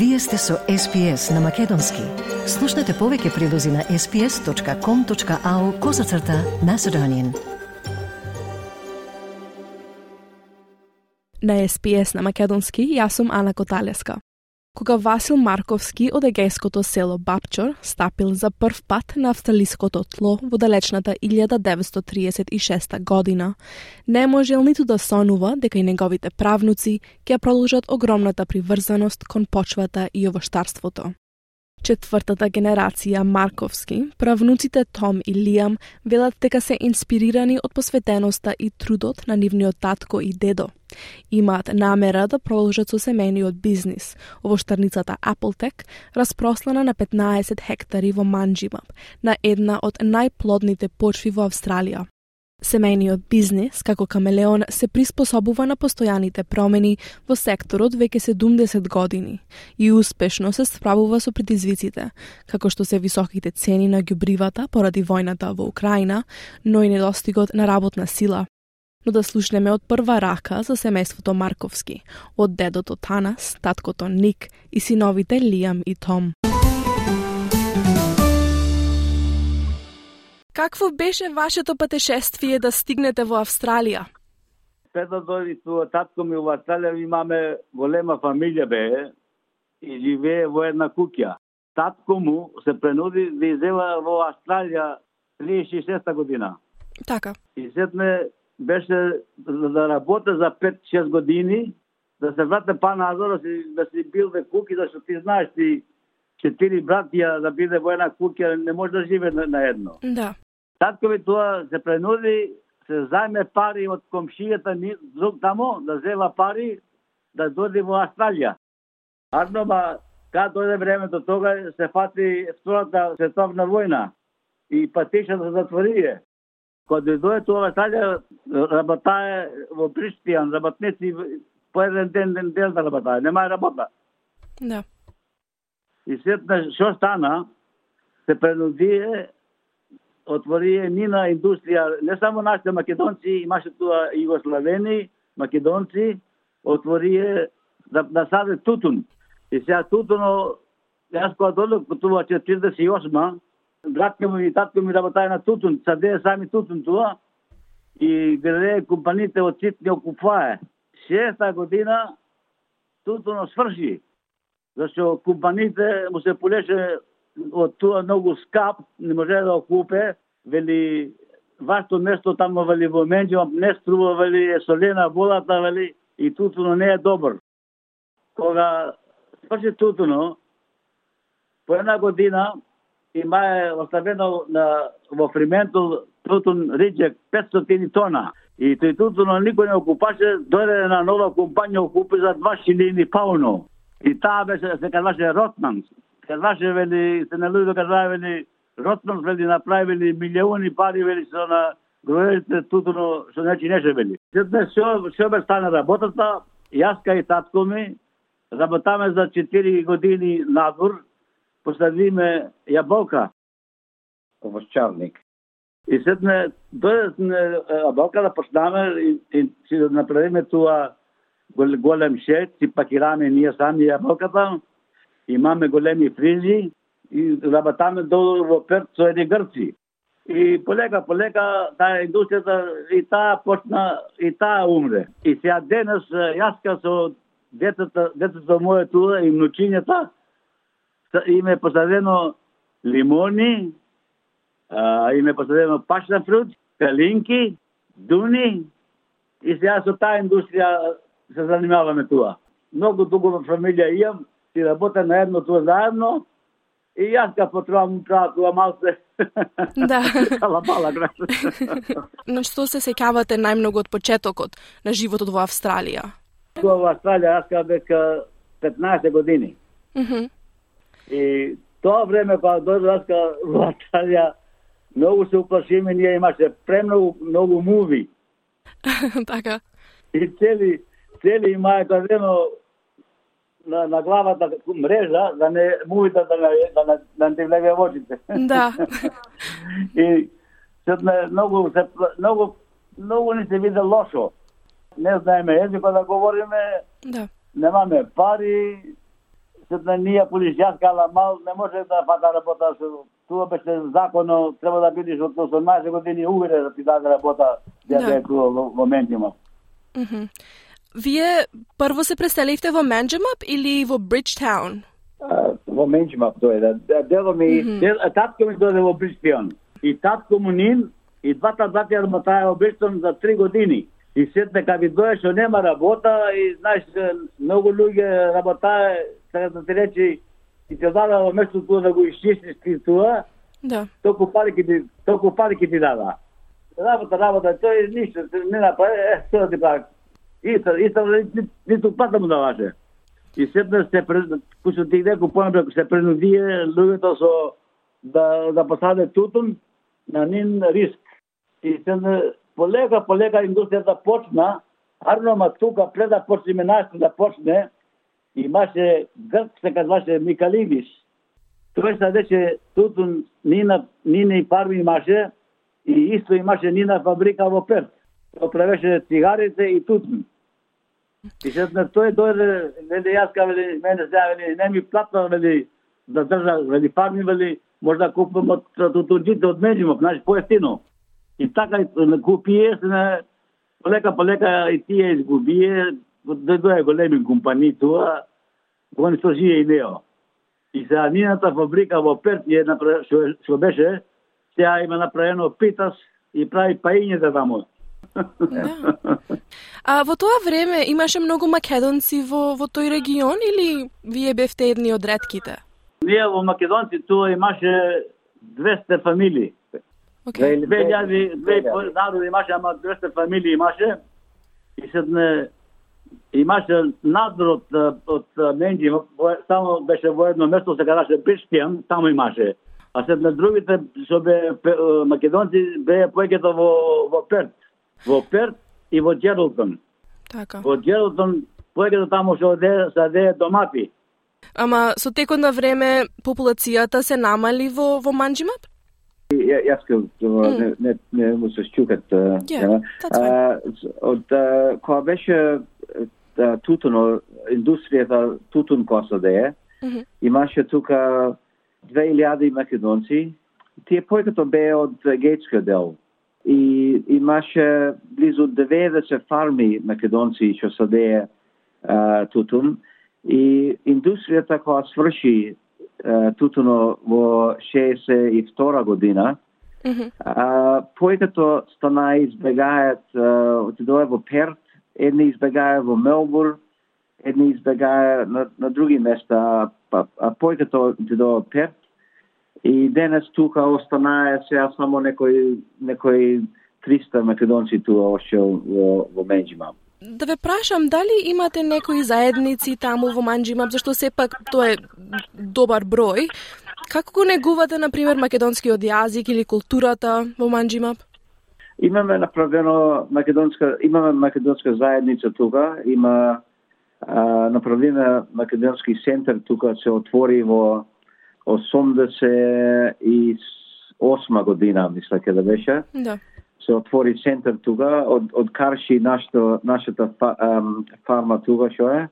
Вие сте со SPS на Македонски. Слушнете повеќе прилози на sps.com.au козацрта на Седонин. На SPS на Македонски, јас сум Ана Коталеска. Кога Васил Марковски од егејското село Бапчор стапил за прв пат на австралиското тло во далечната 1936 година, не можел ниту да сонува дека и неговите правнуци ќе продолжат огромната приврзаност кон почвата и овоштарството. Четвртата генерација Марковски, правнуците Том и Лиам, велат дека се инспирирани од посветеноста и трудот на нивниот татко и дедо. Имаат намера да продолжат со семениот бизнис, овоштарницата Appletech, распрослана на 15 хектари во Манджима, на една од најплодните почви во Австралија. Семејниот бизнес, како камелеон, се приспособува на постојаните промени во секторот веќе 70 години и успешно се справува со предизвиците, како што се високите цени на ѓубривата поради војната во Украина, но и недостигот на работна сила. Но да слушнеме од прва рака за семејството Марковски, од дедото Танас, таткото Ник и синовите Лиам и Том. Какво беше вашето патешествие да стигнете во Австралија? Пред да дојди туа татко ми во Австралија имаме голема фамилија бе и живее во една куќа. Татко му се пренуди да изела во Австралија 36 година. Така. И сетне беше да работи за 5-6 години, да се врате па назад, да си, да си билде куки, зашто ти знаеш ти четири братија да биде во една куќа, не може да живее на, на едно. Да. Татко ми тоа се пренуди, се зајме пари од комшијата ни, друг тамо, да зела пари, да дојде во Австралија. Арно, ба, кога дојде времето тога, се фати Втората световна војна и патишата се затворие. Кога дојде тоа Австралија, работае во Бриштијан, работници по еден ден, ден, ден да работае, нема работа. Да. И сетна, што стана, се пренудие отворие нина индустрија, не само нашите македонци, имаше туа југославени, македонци, отворие да, да саде тутун. И сега тутуно, јас кога додох тува 48 братка ми и татко ми работае на тутун, садее сами тутун туа, и граде компаниите од Ситни окупвае. Шеста година тутуно сврши, зашто компаните му се полеше од тоа многу скап, не може да окупе, вели вашето место тамо вели во Менџима не струва вели е солена водата вели и тутуно не е добар. Кога сврши тутуно, по една година има е оставено на, во Фриментол тутун риджек 500 тона. И тој тутуно никој не окупаше, дојде на нова компанија окупи за 2 шилини пауно. И таа беше, се казваше Ротманс. Казваше, вели, се на луѓето казваа, вели, Ротманс, вели, направили милиони пари, вели, со на гроевите тутуно, што нечи неше, вели. Сетне, што, што бе стане работата, јас кај татко ми, работаме за 4 години надвор, посадиме јаболка. овощарник. И сетне, дојде јаболка да почнаме и, и си да направиме туа голем шет, си пакираме ние сами јаболката, имаме големи фризи и работаме долу во Перт со едни грци. И полека, полека, таа индустријата и таа почна, и таа умре. И сега денес, јаска со детето, детето моја туа и внучињата, име им е посадено лимони, а, им е посадено пашна фрут, калинки, дуни, и сега со таа индустрија се занимаваме туа. Многу во фамилија имам, и работам на едно тоа заедно, и јас ка потребам правам туа малце. Да. Ала мала. На што се сеќавате најмногу од почетокот на животот во Австралија? Туа во Австралија јас ка дека 15 години. Мгм. И тоа време кога дојде јас во Австралија, многу се уплашиме, ние имаше премногу многу муви. така. И цели, цели имае казено на, на главата мрежа, да не мувите да, не- да, не- да не влезе во очите. Да. И сетне многу се многу многу ни се виде лошо. Не знаеме езикот да говориме, Да. немаме пари, Седна ние полицијаска, ала мал не може да фата работа. Со, тоа беше законно, треба да бидеш од 18 години уверен да ти даде работа, да Да. да. во, во моментима. Мгм. Вие прво се преселивте во Манджемап или во Бриджтаун? А, Во Менџимап дојде. Дело ми, Дел, а татко ми дојде во Бриспион. И татко му нин, и двата брати работаја во Бриспион за три години. И сетне кога ви дојде што нема работа и знаеш многу луѓе работаја, така да ти речи и те дада во место тоа да го исчистиш ти тоа, Да. толку пари ќе ти толку пари ќе ти дада. Работа, работа, тој ништо не направи, е, што да ти прави. Исто, исто, ни- ниту плата да му даваше. И сетне се кој што ти реку понапред се принудие луѓето со да да посаде тутун на нин риск. И сетна полека полека индустријата почна, арнома тука пред да почне менашто да почне, имаше грк се казваше Микалидис. Тој садеше тутун нина нина и парми имаше и исто имаше нина фабрика во Перт. Тоа правеше цигарите и тутун. И се на тој дојде, вели јас ка вели мене сега вели не ми платна вели да држа вели парни, вели можда купам од тутунџите од Меджимов, значи поевтино. И така и купие се на полека полека и тие изгубие, да дојдоа големи компании тоа, кога не што и нео. И сега нината фабрика во Перт е направ... што, што беше, сега има направено питас и прави паињата таму. Да. А во тоа време имаше многу македонци во, во тој регион или вие бевте едни од ретките? Ние во Македонци тоа имаше 200 фамилии. Океј. 2000, 2000 народи имаше, ама 200 фамилии имаше. И седне имаше надвор од, од Менџи, во- само беше во едно место, се казаше Биштијан, таму имаше. А сед на другите што бе македонци беа поеќето во во Перт. Во Перт и во Джерлтон. Така. Во Джерлтон поеќето таму што оде саде домати. Ама со текот на време популацијата се намали во во Манџимап? Ја- Јас ке не, не, не му се. Yeah, that's Од кога беше а, тутуно, индустријата тутун косаде, Мгм. имаше тука 2000 македонци. Тие појкато беа од гејтскиот дел. И имаше близу 90 фарми македонци што садеа а, тутун. И индустријата која сврши а, тутуно во 62 година, Мгм. а, појкато стана избегаат, а, отидоа во Перт, едни избегаат во Мелбур, едни избегаат на, на други места, па, а појкато отидоа во Перт, и денес тука останаа сега само некои, некои 300 македонци тука още во, во Менџима. Да ве прашам, дали имате некои заедници таму во Манџимап, зашто сепак тоа е добар број. Како го негувате, на пример, македонскиот јазик или културата во Манџимап? Имаме направено македонска, имаме македонска заедница тука, има а, македонски центар тука се отвори во 88 година, мисля ке да беше. Да. Се отвори центар тука, од, од Карши нашата, нашата фа, ам, фарма тука што е,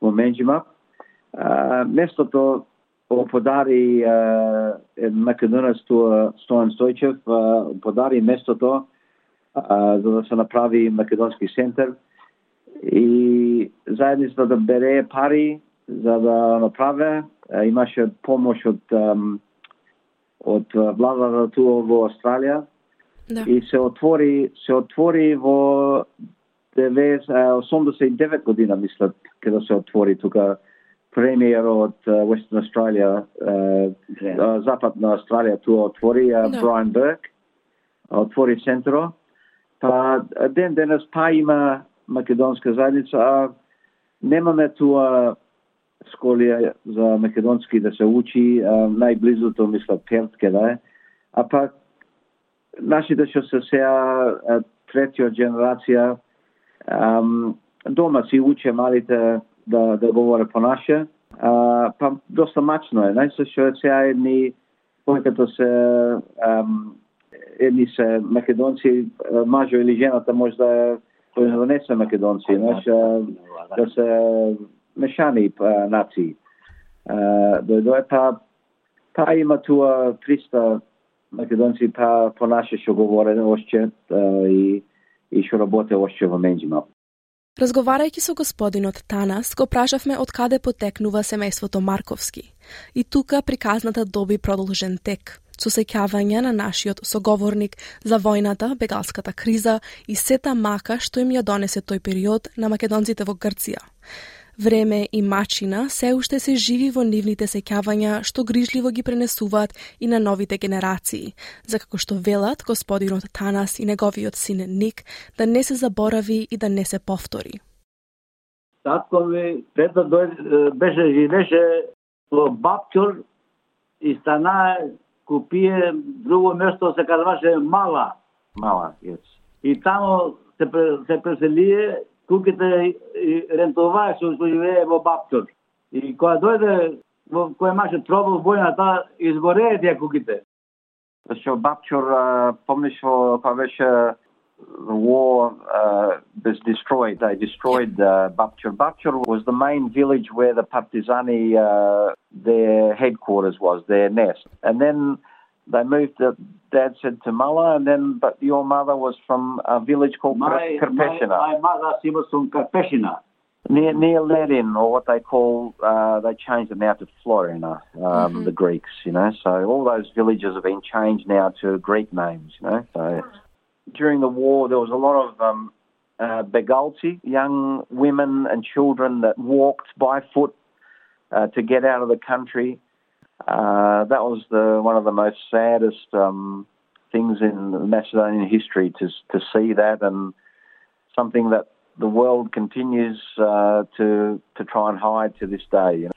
во Менџимап. А, местото подари македонец Стојан Стојчев, подари местото за да се направи македонски центар и заедницата да бере пари за да направе. Имаше помош од од владата туа во Австралија Да. и се отвори се отвори во 90, а, 89 година мислат кога се отвори тука премиер од Western Australia, а, а, западна Австралија туа отвори Да. Брайан Берг, отвори центро. Па ден денес па има македонска заедница, а немаме туа школи за македонски да се учи, најблизото мисля Перт каде е. А пак нашите што се сега а, третиот генерација дома си уче малите да, да говоре по наше. А, па доста мачно е. Знаеш што е сега едни којкато се ам, едни се македонци, мажо или жената може да е кој да не се македонци, знаеш, да се мешани па, а, нации. дојдоа па па има туа 300 македонци па понаше што говоре още и и што работе още во Менџима. Разговарајќи со господинот Танас, го прашавме од каде потекнува семејството Марковски. И тука приказната доби продолжен тек, со сеќавања на нашиот соговорник за војната, бегалската криза и сета мака што им ја донесе тој период на македонците во Грција. Време и мачина се уште се живи во нивните сеќавања што грижливо ги пренесуваат и на новите генерации, за како што велат господинот Танас и неговиот син Ник да не се заборави и да не се повтори. Татко ми пред да дојде беше живеше во Бабчор и стана купие друго место се казваше Мала. Мала, yes. И тамо се, се преселие куките да и рентоваа што живее во Баптор. И кога дојде во кој имаше тробол војната, изгорее тие куките. Што Бапчур, помниш во кога беше the war uh, was destroyed. They destroyed uh, Bapchur. Bapchur was the main village where the Partizani, uh, their headquarters was, their nest. And then they moved. To, Dad said to Mulla, and then but your mother was from a village called my, Karpeshina. My, my, mother she was from Karpeshina. Near near Ledin, or what they call, uh, they changed it now to Florina, um, mm-hmm. the Greeks, you know. So all those villages have been changed now to Greek names, you know. So during the war, there was a lot of um, uh, begalti, young women and children that walked by foot uh, to get out of the country. Uh, that was the one of the most saddest um, things in Macedonian history to to see that, and something that the world continues uh, to to try and hide to this day. You know?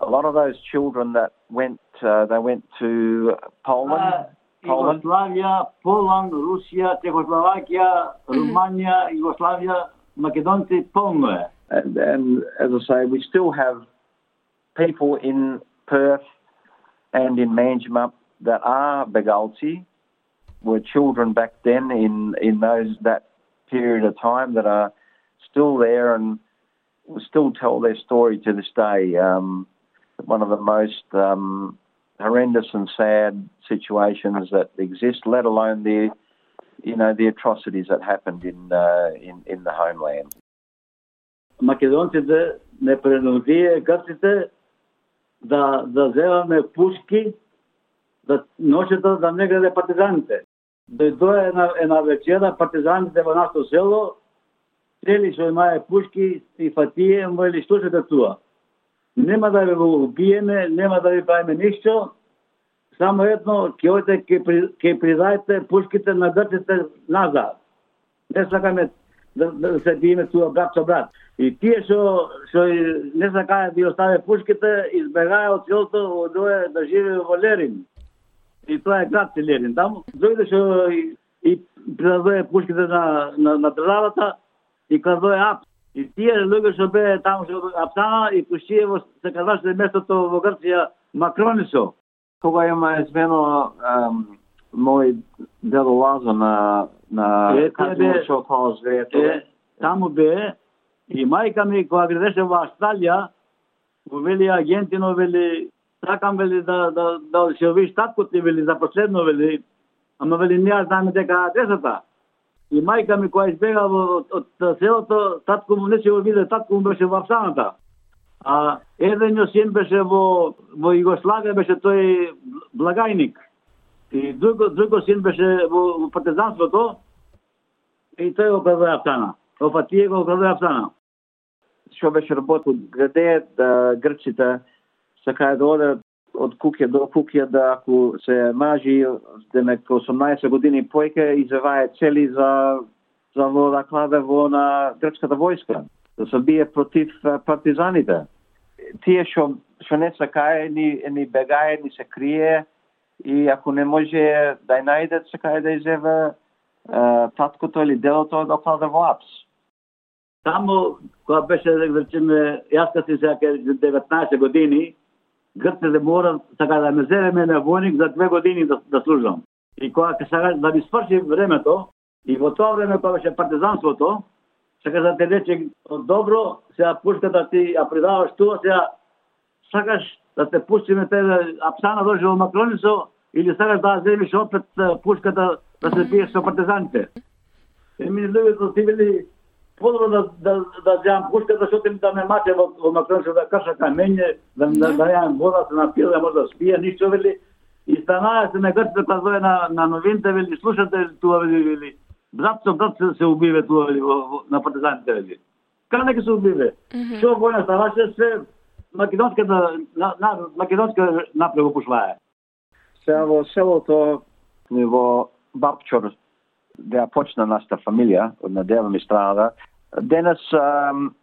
A lot of those children that went uh, they went to Poland. Uh, Poland. Yugoslavia, Poland, Russia, Czechoslovakia, mm-hmm. Romania, Yugoslavia, Macedonci, polno And, and as I say, we still have people in Perth and in Manjimup that are Begalti, were children back then in, in those that period of time that are still there and still tell their story to this day. Um, one of the most um, horrendous and sad situations that exist, let alone the you know the atrocities that happened in uh, in, in the homeland. Македонците не принудие грците да, да земаме пушки, да ношето да не гледа партизаните. Да Дојдоа една, една вечера партизаните во нашето село, цели што имае пушки и фатије, му или слушате туа. Нема да ви го убиеме, нема да ви правиме ништо, само едно, ке ојте, ке, ке придајте пушките на грците назад. Не сакаме да, да се биеме туа брат со брат. И тие што што не сакаа да ја оставе пушките, избегаа од селото, одоe да живее во Лерин. И тоа е град Лерин. Таму дојде што и, и предадоe пушките на, на, на државата и крадоe ап. И тие луѓе што бе таму што Апсана и во се казаше местото во Грција Макронисо. Кога има извено мој дедо Лазо на на е, Шопаус ве таму бе и мајка ми кога гледаше во Австралија го вели агентино вели сакам вели да да да се виш татко ти вели за последно вели ама вели не знаме дека адресата. И мајка ми кога избега од, од, од селото татко му не се го виде татко му беше во Авсаната а еден син беше во во Југославија беше тој благајник И друго, друго син беше во, во партизанството и тој го крадоа Афтана. Опа тие го крадоа Афтана. Што беше работил граде да грчите, сакаја да одат од куќа до куќа да ако се мажи демек 18 години појке заваја цели за за во да кладе во на грчката војска да се бие против партизаните. Тие што што не сакаја ни ни бегае ни се крие и ако не може да ја најде, сака да изева таткото или делото да кладе во апс. Само кога беше, да речеме, јас кога си сега 19 години, грците мора сака да ме земе мене војник за две години да, да служам. И кога сака да ми сврши времето, и во тоа време кога беше партизанството, сака да те рече добро, сега пушката ти ја придаваш тоа, сега сакаш да те пустиме те апсана дожи во Макронисо или сакаш да земиш опет пушката да се биеш со партизаните. Еми луѓето ти били подобро да да да ѓам пушката што да ме маче во, во Макронисо да крша камење, да да, да јам вода се напија, да може да спија, ништо вели. И станаа се на грците казоe на на новините вели слушате тоа вели вели брат со брат се, се убиве тоа вели на партизаните вели. Каде ќе се убиве? Што војна ставаше се Македонската на, на македонска напрего пошлае. Се во селото во Бабчор, Деа почна нашата фамилија, од надева ми страда. денес ам,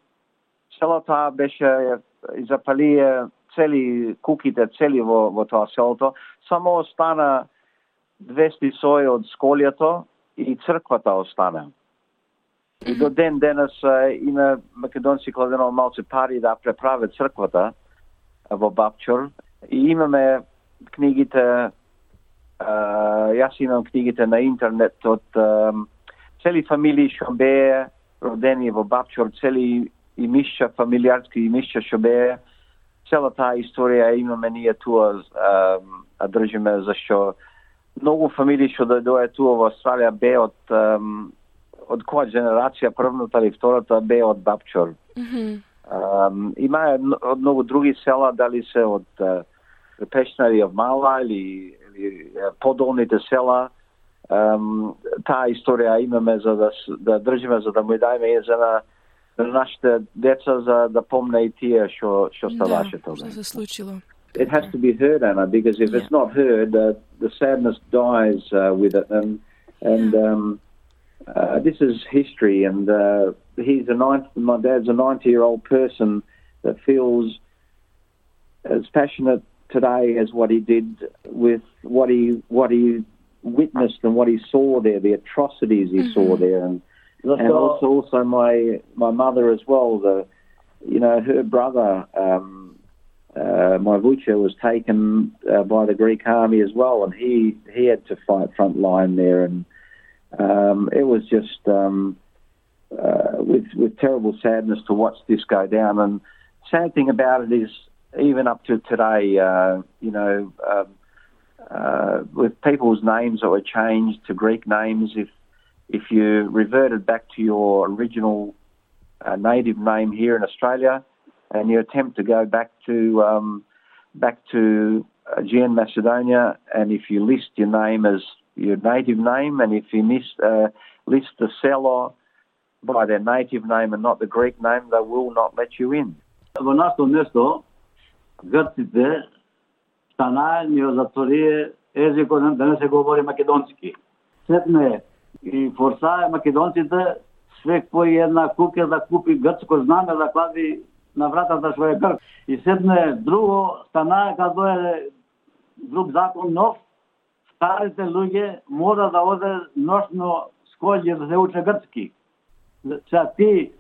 селото беше и цели куките, цели во, во тоа селото. Само остана 200 сои од сколјето и црквата остана. И до ден денес има македонци кладено малце пари да преправе црквата во Бабчур. И имаме книгите, јас имам книгите на интернет од цели фамилии што беа родени во Бабчур, цели имишча, фамилиарски имишча што беа. Цела таа историја имаме ние туа а држиме зашто многу фамилии што дојдоа туа во Австралија бе од од која генерација, првната или втората, бе од Бабчор. Mm -hmm. um, има од многу други села, дали се од uh, Пешнари од Мала или, или подолните села. Um, таа историја имаме за да, да држиме, за да му дајме и за на, на нашите деца за да помне и тие што што ставаше да, тоа. се случило. It has to be heard, Anna, because if yeah. it's not heard, uh, the sadness dies uh, with it, and and yeah. um, uh, this is history, and uh, he's a 90, my dad's a 90 year old person that feels as passionate today as what he did with what he what he witnessed and what he saw there, the atrocities he mm-hmm. saw there, and and also also my my mother as well. The you know her brother, um, uh, my Vucha, was taken uh, by the Greek army as well, and he he had to fight front line there and um, it was just um, uh, with with terrible sadness to watch this go down. And sad thing about it is, even up to today, uh, you know, um, uh, with people's names that were changed to Greek names, if if you reverted back to your original uh, native name here in Australia, and you attempt to go back to um, back to Aegean Macedonia, and if you list your name as your native name, and if you miss, uh, list the seller by their native name and not the Greek name, they will not let you in. Во нашето место, грците станаа ни затворие езикот да не се говори македонски. Сетне и форсае македонците све кој една куке да купи грцко знаме да клади на вратата што е грк. И седне друго станае каде е друг закон нов старите луѓе мора да оде ношно скоѓе да се уче грцки. Сега ти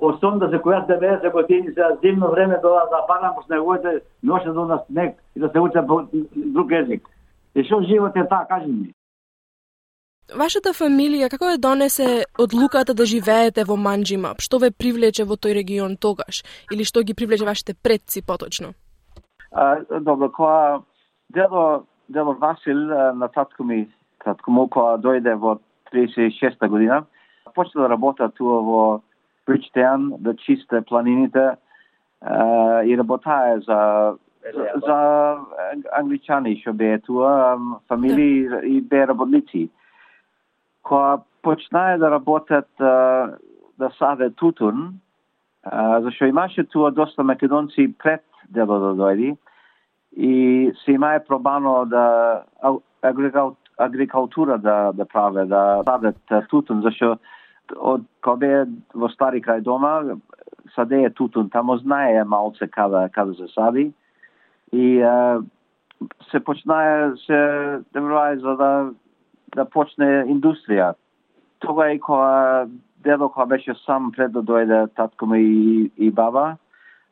80 која се 90 години се зимно време доа да падам по снеговите, ноше до на снег и да се уче по друг език. И што живот е таа, кажи ми. Вашата фамилија како е донесе одлуката да живеете во Манџима? Што ве привлече во тој регион тогаш? Или што ги привлече вашите предци поточно? А, добро, кога дедо Дело Васил на татко ми, татко му, која дојде во 36-та година, почна да работа туа во Бриджтаун, да чисте планините и работае за за англичани што беа туа, фамилии и беа работници. Која почнае да работат да саде тутун, зашто имаше туа доста македонци пред дело да дојди, и се имае пробано да агрикултура да да праве, да садат да тутун, зашто од кога во стари крај дома садеје тутун, тамо знае малце каде каде се сади и а, се почнае се демрае за да да почне индустрија. Тога е кога дедо кога беше сам пред да дојде татко ми и, и баба,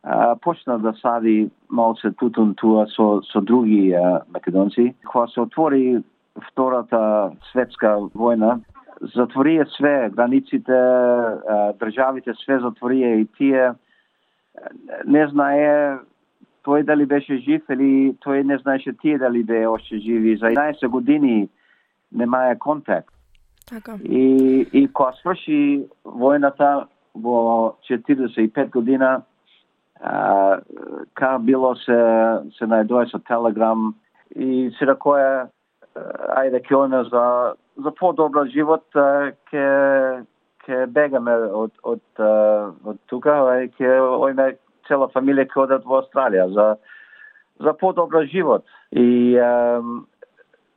а, почна да сади малце тутун туа со, со други а, македонци. Кога се отвори Втората светска војна, затворија све, границите, а, државите све затворија и тие не знае тој дали беше жив или тој не знаеше тие дали бе още живи. За 11 години немаја контакт. Така. И, и кога сврши војната во 45 година, ка било се, се најдоја со телеграм и се ракоја, ајде ке оне за, за подобро живот, ке, ке бегаме од, од, од тука, ке ојме цела фамилија ке одат во Австралија за, за подобро живот. И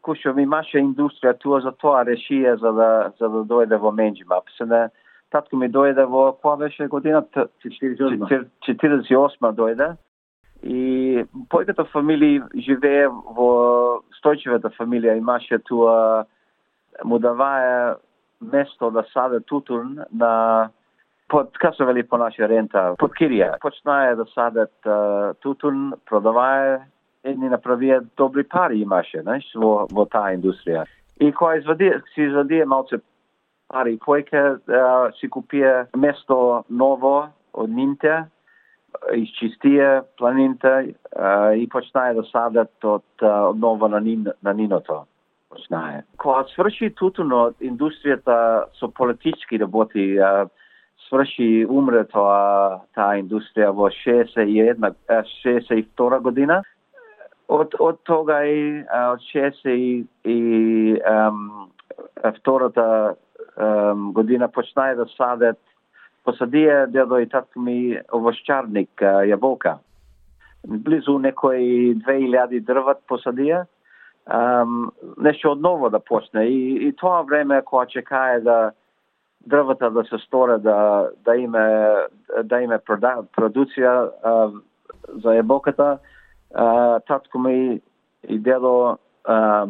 кушо ми имаше индустрија туа за тоа решија за да за да дојде во Менџима. Се не татко ми дојде во која беше годината 48 48 дојде. И појката фамилија живее во Стојчевата фамилија имаше туа му давае место да саде тутун на под касовели по наша рента, под кирија. Почнае да садат uh, тутун, продавае, едни направија добри пари имаше, знаеш, во, во таа индустрија. И кога извади, си извади малце пари, појка да, си купија место ново од нинте, изчистија планините и почнае да садат од, ново на, нин, на ниното почнае. Кога сврши тутуно индустријата со политички работи, uh, сврши умре тоа таа индустрија во 61 62 година. Од од тога и од 60 и, и ем, втората година почнае да садат посадија дедо и татко ми овошчарник јаболка. Близу некои 2000 дрват посадија. Um, нешто одново да почне и, и тоа време кога чекае да дрвата да се сторе да да име да име продуција а, за ебоката а, татко ми и дедо а,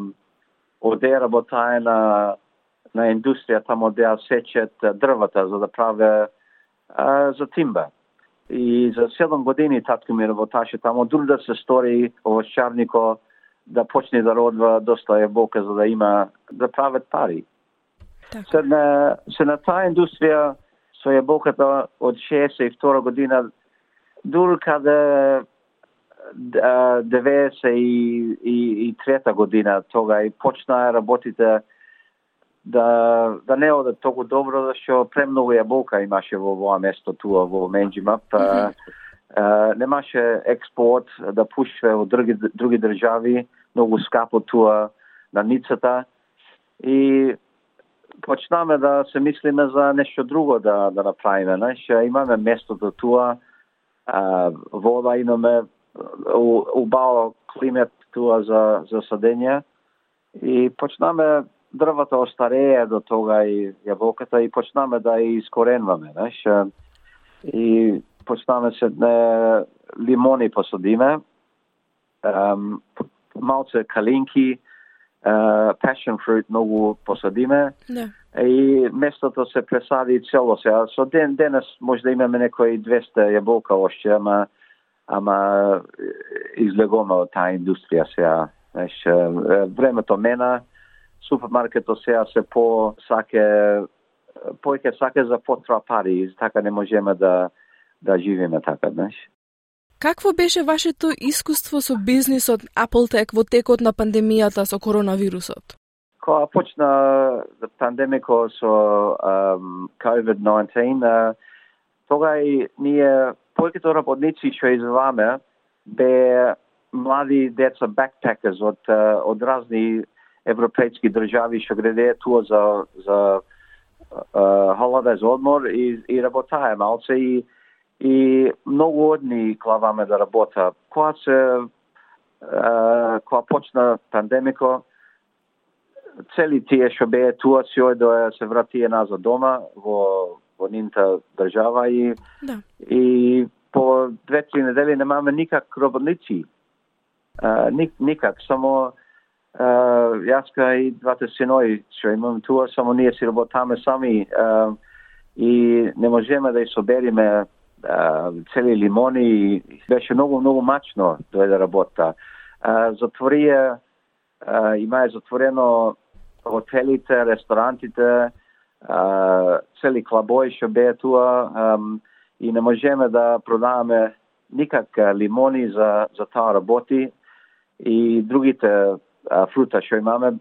оде работае на на индустрија тамо да сечет дрвата за да праве а, за тимба. И за 7 години татко ми работаше тамо, дури да се стори овощарнико да почне да родва доста ебока за да има да прават пари. Така. Се на, се на таа индустрија со јабоката од 62 година дури каде 93 година тога и почнаа работите да да не одат толку добро зашто премногу јаболка имаше во овоа место туа во Менџимап. Mm -hmm. немаше експорт да пушве од други други држави, многу скапо туа на ницата и почнаме да се мислиме за нешто друго да да направиме, знаеш, имаме местото туа, а, вода имаме, убаво климат туа за за садење и почнаме дрвата остарее до тога и јаболката и почнаме да ја искоренваме, знаеш. И почнаме се не лимони посадиме, um, малце калинки, uh, passion fruit многу посадиме. Да. И местото се пресади цело се. Со ден денес може да имаме некои 200 јаболка още, ама ама излегоме од таа индустрија сега. Знаеш, времето мена, супермаркетот сега се по саке поќе саке за потра пари, така не можеме да да живееме така, знаеш. Какво беше вашето искуство со бизнисот Appletech во текот на пандемијата со коронавирусот? Кога почна пандемико со um, COVID-19, uh, тога и ние повеќето работници што изваме бе млади деца backpackers од од разни европейски држави што граде туа за за holidays одмор и и работае малце и и многу од ни клаваме да работа. Кога се кога почна пандемико, цели тие што беа туа си ојдоа се вратија назад дома во во нинта држава и да. и по две-три недели немаме никак работници. Uh, ник, никак, само uh, јаска и двата синови што имам туа, само ние си работаме сами uh, и не можеме да ја собериме цели лимони и беше многу многу мачно дојде да работа. Затворија имае затворено хотелите, ресторантите, цели клабои што беа туа и не можеме да продаваме никак лимони за, за таа работи и другите а, фрута што имаме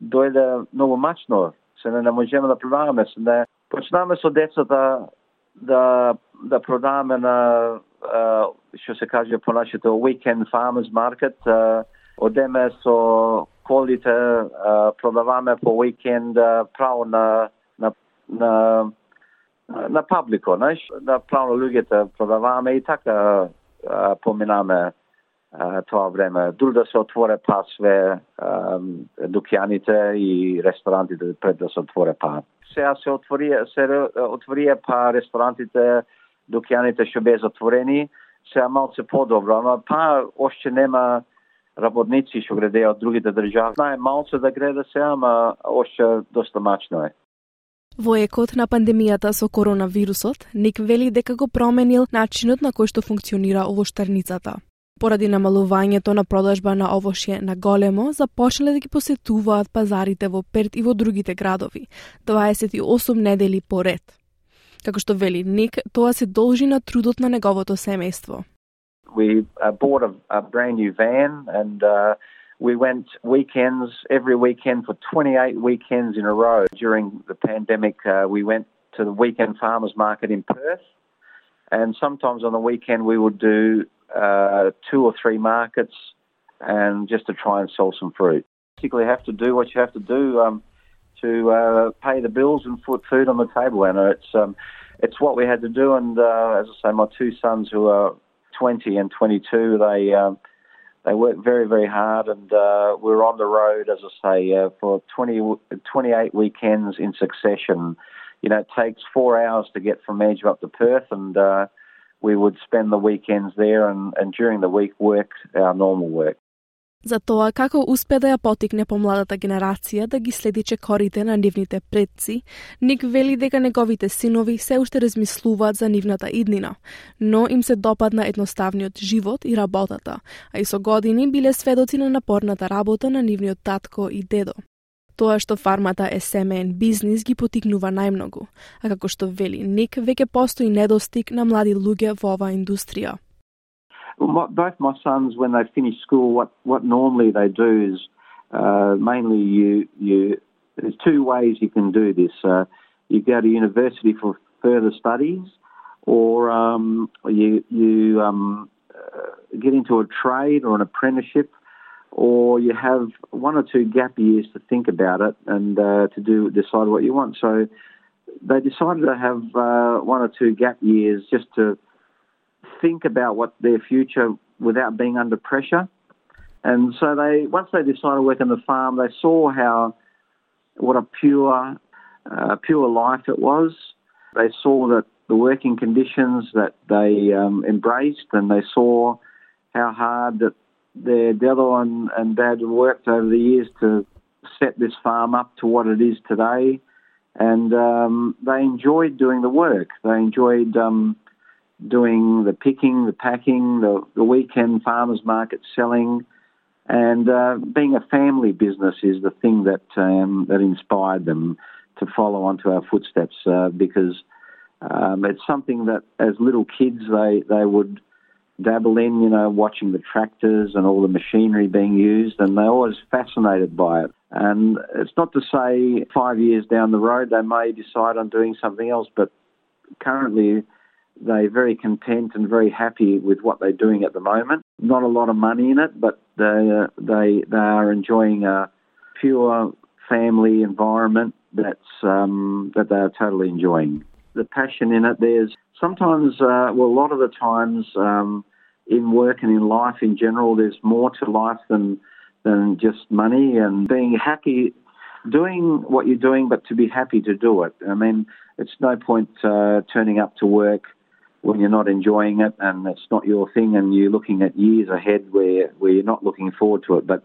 дојде многу мачно. Се не, не можеме да продаваме, се не почнаме со децата да да продаваме на што се каже по нашето weekend farmers market одеме со колите продаваме по weekend право на на на на паблико, знаеш, да право луѓето продаваме и така поминаме тоа време. Дури да се отворе пасве дукјаните и ресторантите пред да се отворе па. Сега се отвори се отворија па ресторантите, дукјаните што беа затворени, сега малце подобро, ама па още нема работници што градеа од другите држави. Знае малце да греде се, ама още доста мачно е. Во екот на пандемијата со коронавирусот, Ник вели дека го променил начинот на кој што функционира овоштарницата. Поради намалувањето на продажба на овошје на големо, започнале да ги посетуваат пазарите во Перт и во другите градови, 28 недели поред. Како што вели Ник, тоа се должи на трудот на неговото семејство. We uh, bought a, a brand new van and uh, we went weekends, every weekend for 28 weekends in a row. During the pandemic, uh, we went to the weekend farmers market in Perth. And sometimes on the weekend, we would do uh, two or three markets and just to try and sell some fruit. Basically, have to do what you have to do um, to uh, pay the bills and put food on the table. And it's um, it's what we had to do. And uh, as I say, my two sons who are 20 and 22, they um, they worked very, very hard, and uh, we were on the road, as I say, uh, for 20, 28 weekends in succession. You know, it takes four hours to get from Edge up to Perth, and uh, we would spend the weekends there, and, and during the week work our normal work. за тоа како успе да ја потикне помладата генерација да ги следи чекорите на нивните предци, Ник вели дека неговите синови се уште размислуваат за нивната иднина, но им се допадна едноставниот живот и работата, а и со години биле сведоци на напорната работа на нивниот татко и дедо. Тоа што фармата е семеен бизнис ги потикнува најмногу, а како што вели Ник, веќе постои недостиг на млади луѓе во оваа индустрија. Both my sons, when they finish school, what, what normally they do is uh, mainly you you. There's two ways you can do this. Uh, you go to university for further studies, or um, you you um, uh, get into a trade or an apprenticeship, or you have one or two gap years to think about it and uh, to do decide what you want. So they decided to have uh, one or two gap years just to think about what their future without being under pressure. And so they, once they decided to work on the farm, they saw how, what a pure, uh, pure life it was. They saw that the working conditions that they um, embraced, and they saw how hard that their Dello and, and Dad worked over the years to set this farm up to what it is today. And um, they enjoyed doing the work. They enjoyed um, doing the picking, the packing, the, the weekend farmers market selling, and uh, being a family business is the thing that um, that inspired them to follow onto our footsteps uh, because um, it's something that as little kids they they would dabble in, you know, watching the tractors and all the machinery being used, and they're always fascinated by it. And it's not to say five years down the road they may decide on doing something else, but currently they're very content and very happy with what they're doing at the moment. Not a lot of money in it, but they they they are enjoying a pure family environment that's um, that they are totally enjoying. The passion in it. There's sometimes, uh, well, a lot of the times um, in work and in life in general, there's more to life than than just money and being happy doing what you're doing, but to be happy to do it. I mean, it's no point uh, turning up to work when you're not enjoying it and it's not your thing and you're looking at years ahead where, where you're not looking forward to it. But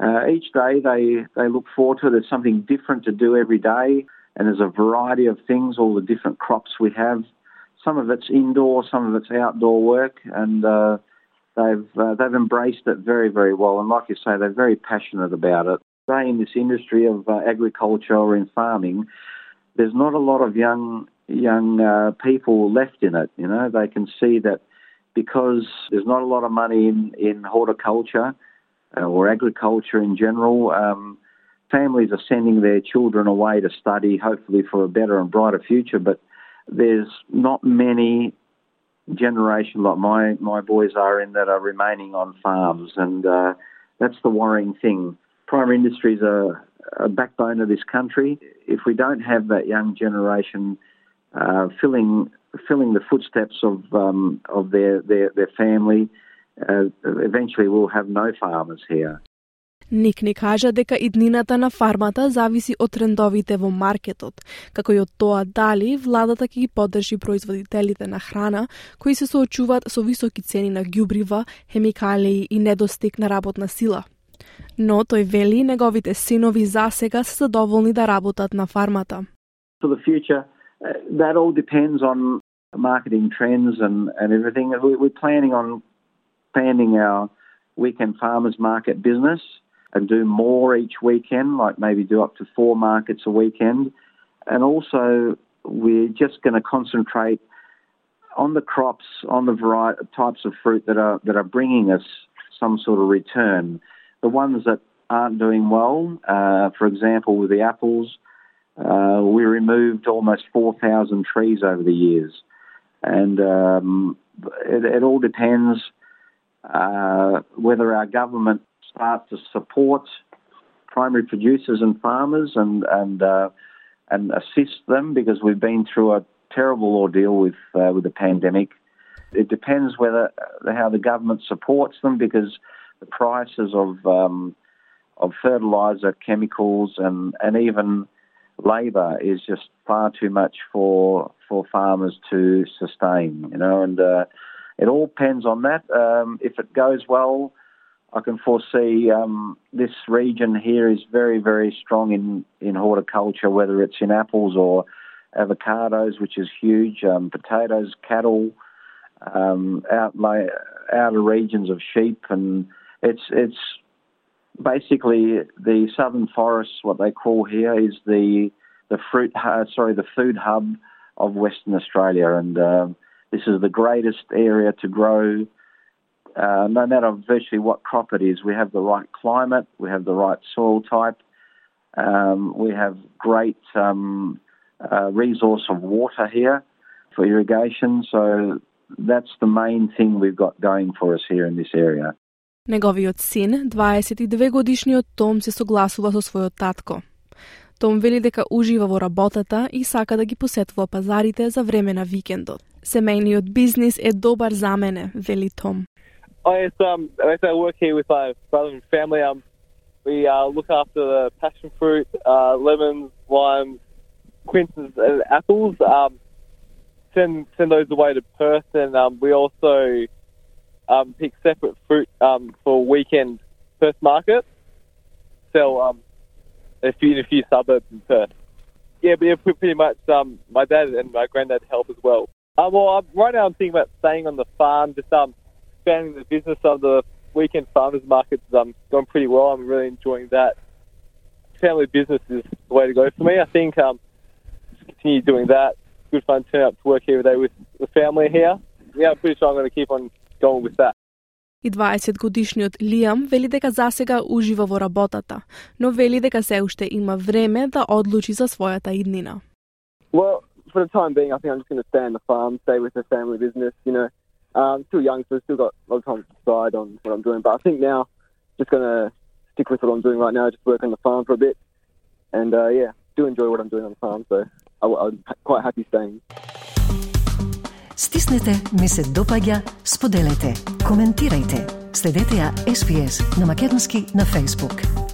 uh, each day they, they look forward to it. There's something different to do every day and there's a variety of things, all the different crops we have. Some of it's indoor, some of it's outdoor work and uh, they've, uh, they've embraced it very, very well. And like you say, they're very passionate about it. They in this industry of uh, agriculture or in farming, there's not a lot of young young uh, people left in it. You know, they can see that because there's not a lot of money in, in horticulture uh, or agriculture in general. Um, families are sending their children away to study, hopefully for a better and brighter future, but there's not many generation like my, my boys are in that are remaining on farms, and uh, that's the worrying thing. Primary industries are a backbone of this country. If we don't have that young generation uh, filling filling the footsteps of um, of their their, their family, uh, eventually we'll have no farmers here. Ник ни кажа дека иднината на фармата зависи од трендовите во маркетот, како и од тоа дали владата ќе ги поддржи производителите на храна кои се соочуваат со високи цени на ѓубрива, хемикалии и недостиг на работна сила. Но тој вели неговите синови засега се задоволни да работат на фармата. For the future, uh, that all depends on marketing trends and, and everything. We're planning on expanding our weekend farmers market business and do more each weekend, like maybe do up to four markets a weekend. And also, we're just going to concentrate on the crops, on the variety types of fruit that are that are bringing us some sort of return. The ones that aren't doing well, uh, for example, with the apples, uh, we removed almost 4,000 trees over the years. And um, it, it, all depends uh, whether our government start to support primary producers and farmers and and uh, and assist them because we've been through a terrible ordeal with uh, with the pandemic. It depends whether uh, how the government supports them because the prices of um, of fertilizer, chemicals, and and even labour is just far too much for for farmers to sustain. You know, and uh, it all depends on that. Um, if it goes well, I can foresee um, this region here is very, very strong in, in horticulture, whether it's in apples or avocados, which is huge, um, potatoes, cattle, um, out outer regions of sheep, and it's it's basically the southern forests. What they call here is the the fruit, uh, sorry, the food hub of Western Australia, and uh, this is the greatest area to grow uh, no matter virtually what crop it is, we have the right climate, we have the right soil type, um, we have great um, uh, resource of water here for irrigation. So that's the main thing we've got going for us here in this area. Неговиот син, 22 годишниот Том, се согласува со својот татко. Том вели дека ужива во работата и сака да ги посетува пазарите за време на викендот. Семејниот бизнис е добар за мене, вели Том. I yes, um, I work here with my brother and family. Um, we uh, look after the passion fruit, uh, lemons, limes, quinces, and apples. Um, send send those away to Perth, and um, we also um, pick separate fruit um, for weekend Perth market. Sell um, a few in a few suburbs in Perth. Yeah, but yeah, pretty much. Um, my dad and my granddad help as well. Uh, well, right now I'm thinking about staying on the farm, just um, expanding the business of the weekend farmers markets is um, going pretty well. I'm really enjoying that. Family business is the way to go for me. I think um, just continue doing that. Good fun turn up to work every day with the family here. Yeah, I'm pretty sure I'm going to keep on going with that. И 20 годишниот Лиам вели дека засега ужива во работата, но вели дека се уште има време да одлучи за својата иднина. Well, for the time being, I think I'm just going to stay on the farm, stay with the family business, you know, um, still young, so I've still got a lot of time to decide on what I'm doing. But I think now, just going to stick with what I'm doing right now, just work on the farm for a bit. And uh, yeah, do enjoy what I'm doing on the farm, so I, I'm quite happy staying. Stisnite, mi se dopaja, komentirajte. Sledite ja SPS na makedonski na Facebook.